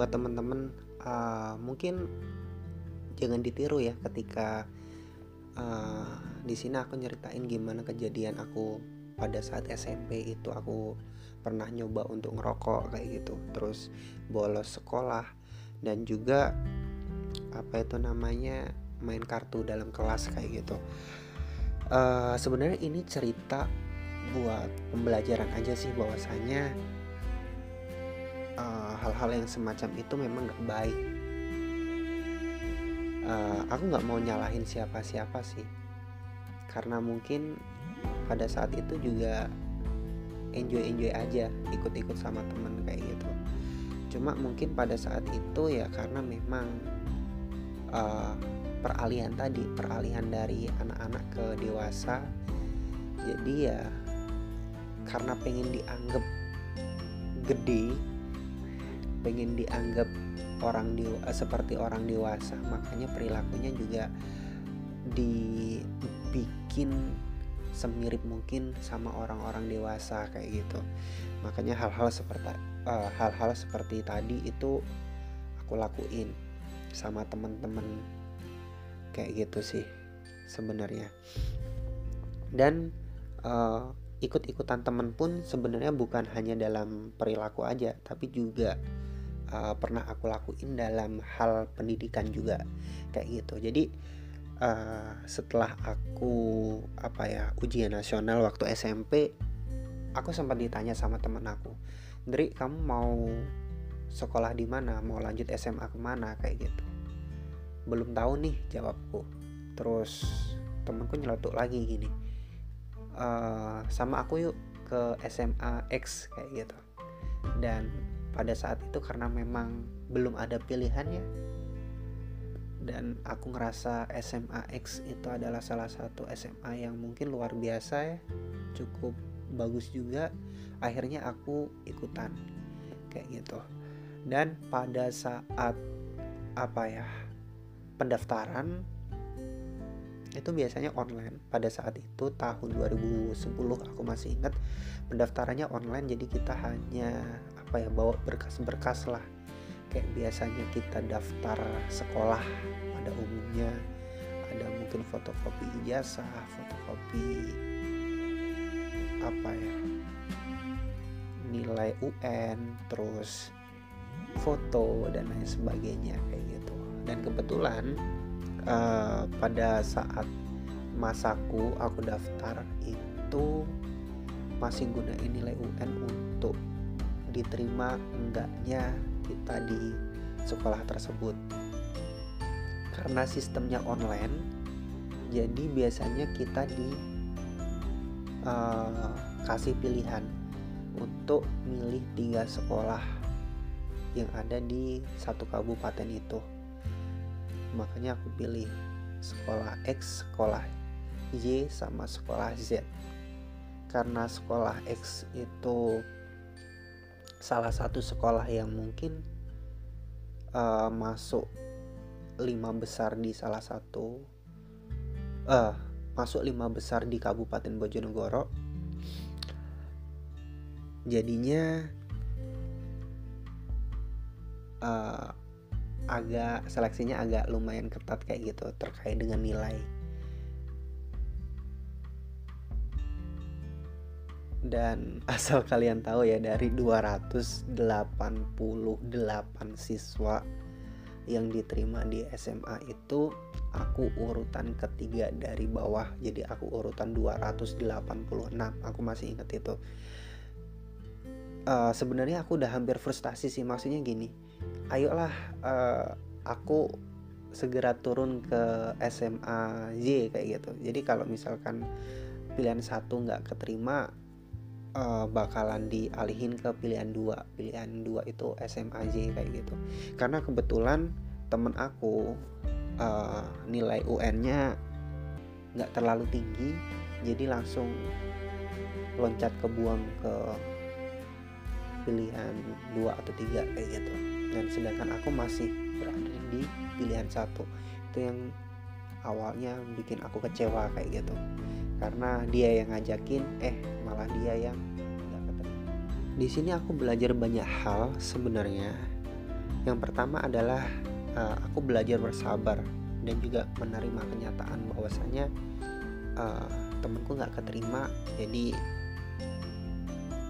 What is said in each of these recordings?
buat temen-temen uh, mungkin jangan ditiru ya ketika uh, di sini aku nyeritain gimana kejadian aku pada saat SMP itu aku pernah nyoba untuk ngerokok kayak gitu. Terus bolos sekolah dan juga apa itu namanya main kartu dalam kelas kayak gitu. Uh, sebenarnya ini cerita buat pembelajaran aja sih bahwasanya hal hal-hal yang semacam itu memang gak baik. Uh, aku nggak mau nyalahin siapa-siapa sih. Karena mungkin pada saat itu juga enjoy enjoy aja ikut-ikut sama temen kayak gitu. Cuma mungkin pada saat itu ya karena memang uh, peralihan tadi peralihan dari anak-anak ke dewasa jadi ya karena pengen dianggap gede pengen dianggap orang dewa, eh, seperti orang dewasa. Makanya perilakunya juga dibikin semirip mungkin sama orang-orang dewasa kayak gitu. Makanya hal-hal seperti uh, hal-hal seperti tadi itu aku lakuin sama temen-temen kayak gitu sih sebenarnya. Dan uh, ikut-ikutan temen pun sebenarnya bukan hanya dalam perilaku aja tapi juga uh, pernah aku lakuin dalam hal pendidikan juga kayak gitu. Jadi uh, setelah aku apa ya ujian nasional waktu SMP aku sempat ditanya sama temen aku Dri kamu mau sekolah di mana? Mau lanjut SMA ke mana? Kayak gitu. Belum tahu nih jawabku. Terus temenku nyeletuk lagi gini uh, sama aku yuk ke SMA X kayak gitu. Dan pada saat itu karena memang belum ada pilihannya. Dan aku ngerasa SMA X itu adalah salah satu SMA yang mungkin luar biasa ya. Cukup bagus juga. Akhirnya aku ikutan kayak gitu. Dan pada saat apa ya pendaftaran itu biasanya online. Pada saat itu tahun 2010 aku masih ingat pendaftarannya online. Jadi kita hanya apa ya bawa berkas-berkas lah. Kayak biasanya kita daftar sekolah pada umumnya ada mungkin fotokopi ijazah fotokopi apa ya nilai UN terus foto dan lain sebagainya kayak gitu. Dan kebetulan uh, pada saat masaku aku daftar itu masih gunain nilai UN untuk diterima enggaknya kita di sekolah tersebut. Karena sistemnya online jadi biasanya kita di uh, kasih pilihan untuk milih tiga sekolah yang ada di satu kabupaten itu. Makanya aku pilih sekolah X sekolah Y sama sekolah Z. Karena sekolah X itu salah satu sekolah yang mungkin uh, masuk lima besar di salah satu uh, masuk lima besar di Kabupaten Bojonegoro. Jadinya uh, agak seleksinya agak lumayan ketat kayak gitu terkait dengan nilai dan asal kalian tahu ya dari 288 siswa yang diterima di SMA itu aku urutan ketiga dari bawah. Jadi aku urutan 286 aku masih ingat itu. Uh, sebenarnya aku udah hampir frustasi sih maksudnya gini. Ayolah uh, aku segera turun ke SMA Z kayak gitu. Jadi kalau misalkan pilihan satu nggak keterima uh, bakalan dialihin ke pilihan dua. Pilihan dua itu SMAJ kayak gitu. Karena kebetulan temen aku uh, nilai UN-nya nggak terlalu tinggi jadi langsung loncat ke buang ke pilihan dua atau tiga kayak gitu. Dan sedangkan aku masih berada di pilihan satu. Itu yang awalnya bikin aku kecewa kayak gitu karena dia yang ngajakin eh malah dia yang nggak ketemu. Di sini aku belajar banyak hal sebenarnya. Yang pertama adalah uh, aku belajar bersabar dan juga menerima kenyataan bahwasanya uh, temenku nggak keterima jadi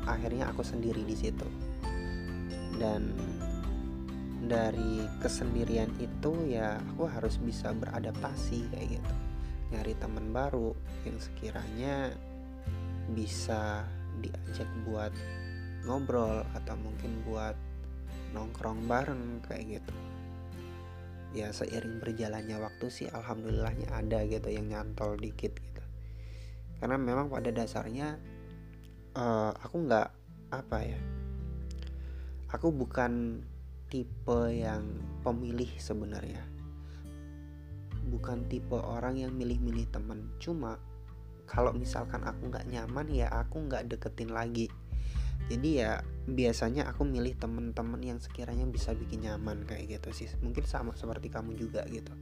akhirnya aku sendiri di situ. Dan dari kesendirian itu ya aku harus bisa beradaptasi kayak gitu nyari teman baru yang sekiranya bisa diajak buat ngobrol atau mungkin buat nongkrong bareng kayak gitu. Ya seiring berjalannya waktu sih alhamdulillahnya ada gitu yang nyantol dikit gitu. Karena memang pada dasarnya uh, aku nggak apa ya aku bukan tipe yang pemilih sebenarnya bukan tipe orang yang milih-milih temen. Cuma kalau misalkan aku nggak nyaman ya aku nggak deketin lagi. Jadi ya biasanya aku milih temen-temen yang sekiranya bisa bikin nyaman kayak gitu sih. Mungkin sama seperti kamu juga gitu.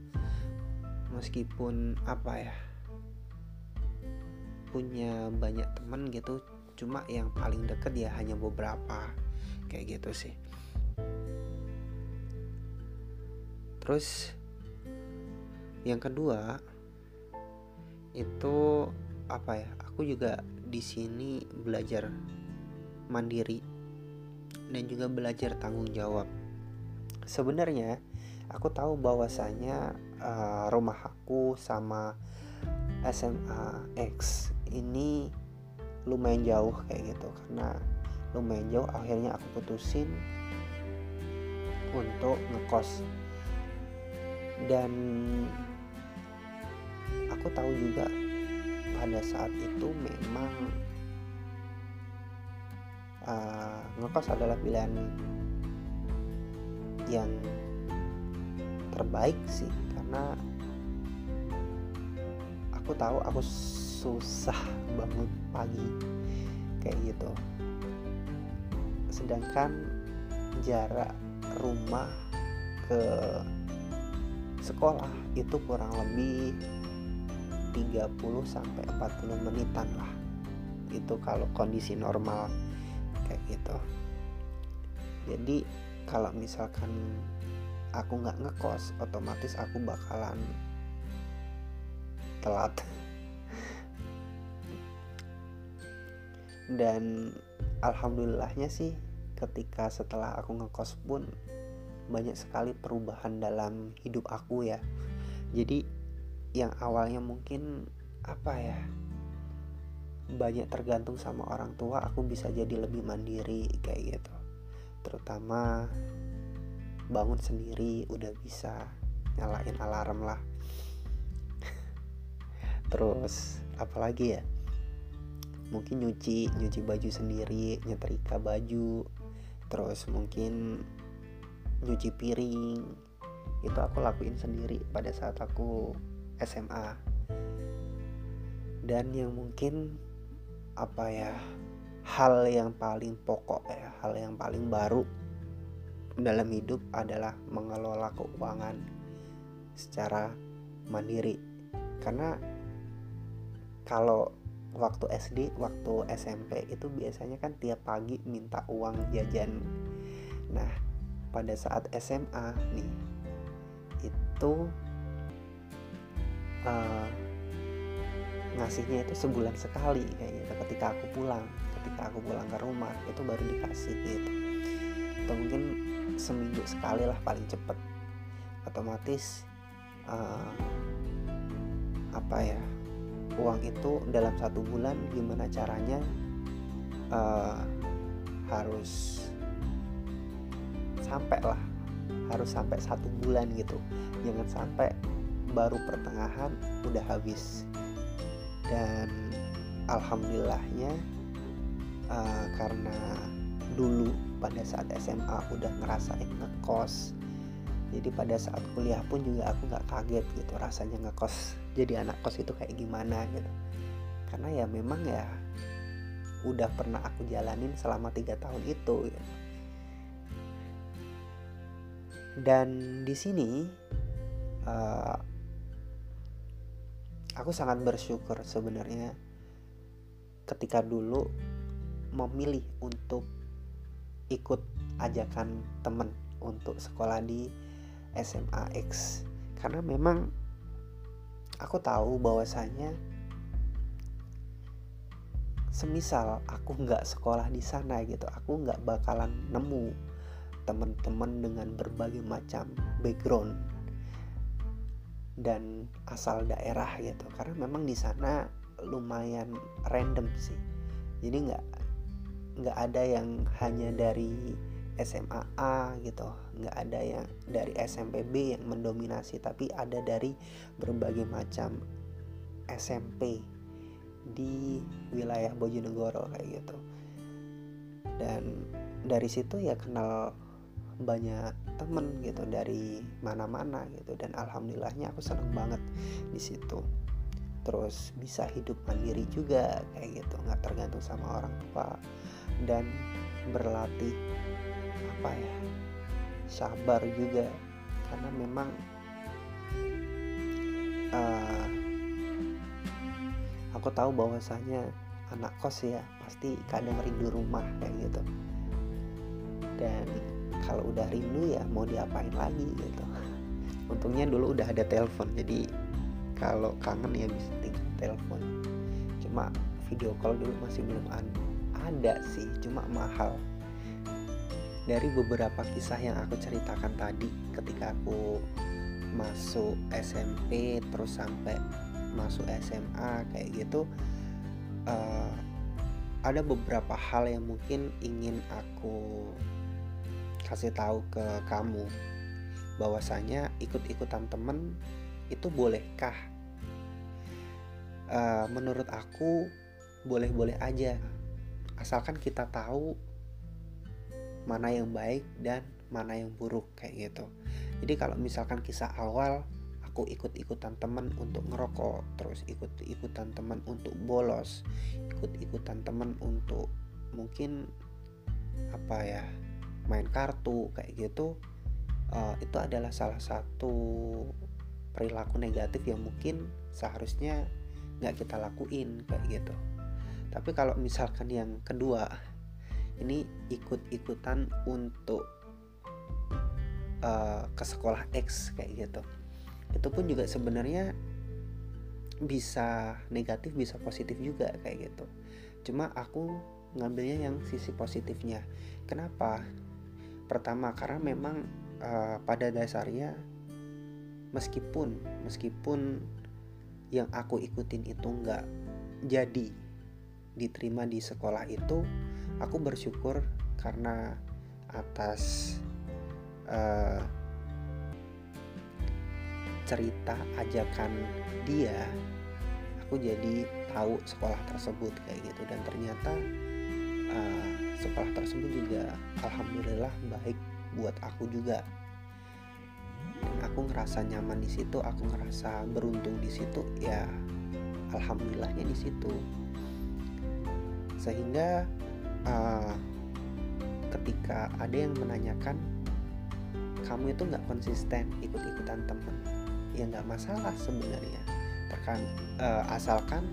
Meskipun apa ya punya banyak temen gitu cuma yang paling deket ya hanya beberapa kayak gitu sih. Terus yang kedua itu apa ya aku juga di sini belajar mandiri dan juga belajar tanggung jawab. Sebenarnya aku tahu bahwasanya uh, rumah aku sama SMA X ini lumayan jauh kayak gitu karena lumayan jauh akhirnya aku putusin untuk ngekos dan aku tahu juga pada saat itu memang uh, ngekos adalah pilihan yang terbaik sih karena aku tahu aku susah bangun pagi kayak gitu. Sedangkan jarak rumah ke sekolah itu kurang lebih 30 sampai 40 menitan lah. Itu kalau kondisi normal kayak gitu. Jadi kalau misalkan aku nggak ngekos otomatis aku bakalan telat. Dan alhamdulillahnya sih ketika setelah aku ngekos pun banyak sekali perubahan dalam hidup aku ya. Jadi yang awalnya mungkin apa ya banyak tergantung sama orang tua aku bisa jadi lebih mandiri kayak gitu. Terutama bangun sendiri udah bisa nyalain alarm lah. Terus apalagi ya mungkin nyuci nyuci baju sendiri nyetrika baju terus mungkin nyuci piring. Itu aku lakuin sendiri pada saat aku SMA dan yang mungkin apa ya hal yang paling pokok ya hal yang paling baru dalam hidup adalah mengelola keuangan secara mandiri. Karena kalau waktu SD waktu SMP itu biasanya kan tiap pagi minta uang jajan. Nah pada saat SMA nih itu uh, ngasihnya itu sebulan sekali kayak gitu ketika aku pulang ketika aku pulang ke rumah itu baru dikasih gitu. Atau mungkin seminggu sekali lah paling cepet. Otomatis uh, apa ya uang itu dalam satu bulan gimana caranya uh, harus sampai lah harus sampai satu bulan gitu. Jangan sampai baru pertengahan udah habis dan alhamdulillahnya uh, karena dulu pada saat SMA udah ngerasain ngekos jadi pada saat kuliah pun juga aku nggak kaget gitu rasanya ngekos jadi anak kos itu kayak gimana gitu karena ya memang ya udah pernah aku jalanin selama tiga tahun itu gitu. dan di sini uh, aku sangat bersyukur sebenarnya ketika dulu memilih untuk ikut ajakan temen untuk sekolah di SMA X. Karena memang aku tahu bahwasanya semisal aku nggak sekolah di sana gitu aku nggak bakalan nemu teman-teman dengan berbagai macam background dan asal daerah gitu. Karena memang di sana lumayan random sih. Jadi nggak nggak ada yang hanya dari SMA A gitu. Nggak ada yang dari SMP B yang mendominasi tapi ada dari berbagai macam SMP di wilayah Bojonegoro kayak gitu. Dan dari situ ya kenal banyak temen gitu dari mana-mana gitu. Dan alhamdulillahnya aku seneng banget di situ. Terus bisa hidup mandiri juga kayak gitu. Nggak tergantung sama orang tua. Dan berlatih apa ya sabar juga. Karena memang uh, aku tahu bahwasanya anak kos ya pasti kadang rindu rumah kayak gitu. Dan kalau udah rindu ya mau diapain lagi gitu. Untungnya dulu udah ada telepon jadi kalau kangen ya bisa tinggal telepon. Cuma video call dulu masih belum ada sih cuma mahal. Dari beberapa kisah yang aku ceritakan tadi ketika aku masuk SMP terus sampai masuk SMA kayak gitu uh, ada beberapa hal yang mungkin ingin aku kasih tahu ke kamu bahwasanya ikut-ikutan temen itu bolehkah? Uh, menurut aku boleh-boleh aja asalkan kita tahu mana yang baik dan mana yang buruk kayak gitu. Jadi kalau misalkan kisah awal aku ikut-ikutan temen untuk ngerokok, terus ikut-ikutan temen untuk bolos, ikut-ikutan temen untuk mungkin apa ya main kartu kayak gitu uh, itu adalah salah satu perilaku negatif yang mungkin seharusnya nggak kita lakuin kayak gitu. Tapi kalau misalkan yang kedua ini ikut-ikutan untuk uh, ke sekolah X kayak gitu. Itu pun juga sebenarnya bisa negatif bisa positif juga kayak gitu. Cuma aku ngambilnya yang sisi positifnya. Kenapa Pertama karena memang uh, pada dasarnya meskipun meskipun yang aku ikutin itu nggak jadi diterima di sekolah itu, aku bersyukur karena atas uh, cerita ajakan dia, aku jadi tahu sekolah tersebut kayak gitu. Dan ternyata uh, sekolah tersebut juga alhamdulillah baik buat aku juga. Dan aku ngerasa nyaman di situ aku ngerasa beruntung di situ ya alhamdulillahnya di situ. Sehingga uh, ketika ada yang menanyakan kamu itu nggak konsisten ikut-ikutan temen? Ya nggak masalah sebenarnya. Terkan uh, asalkan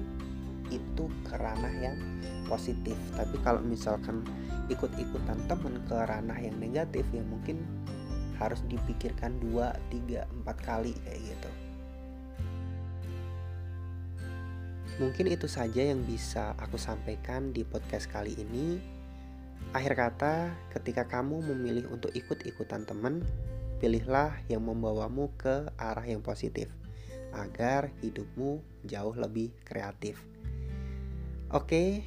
itu kerana yang positif. Tapi kalau misalkan ikut-ikutan temen ke ranah yang negatif ya mungkin harus dipikirkan dua tiga empat kali kayak gitu. Mungkin itu saja yang bisa aku sampaikan di podcast kali ini. Akhir kata ketika kamu memilih untuk ikut-ikutan temen pilihlah yang membawamu ke arah yang positif agar hidupmu jauh lebih kreatif. Oke,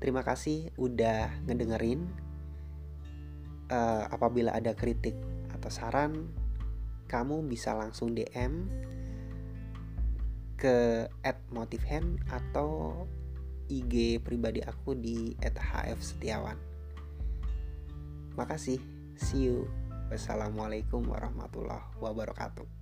terima kasih udah ngedengerin. Uh, apabila ada kritik atau saran, kamu bisa langsung DM ke @motifhen atau IG pribadi aku di @hfsetiawan. Makasih. See you. Wassalamualaikum warahmatullahi wabarakatuh.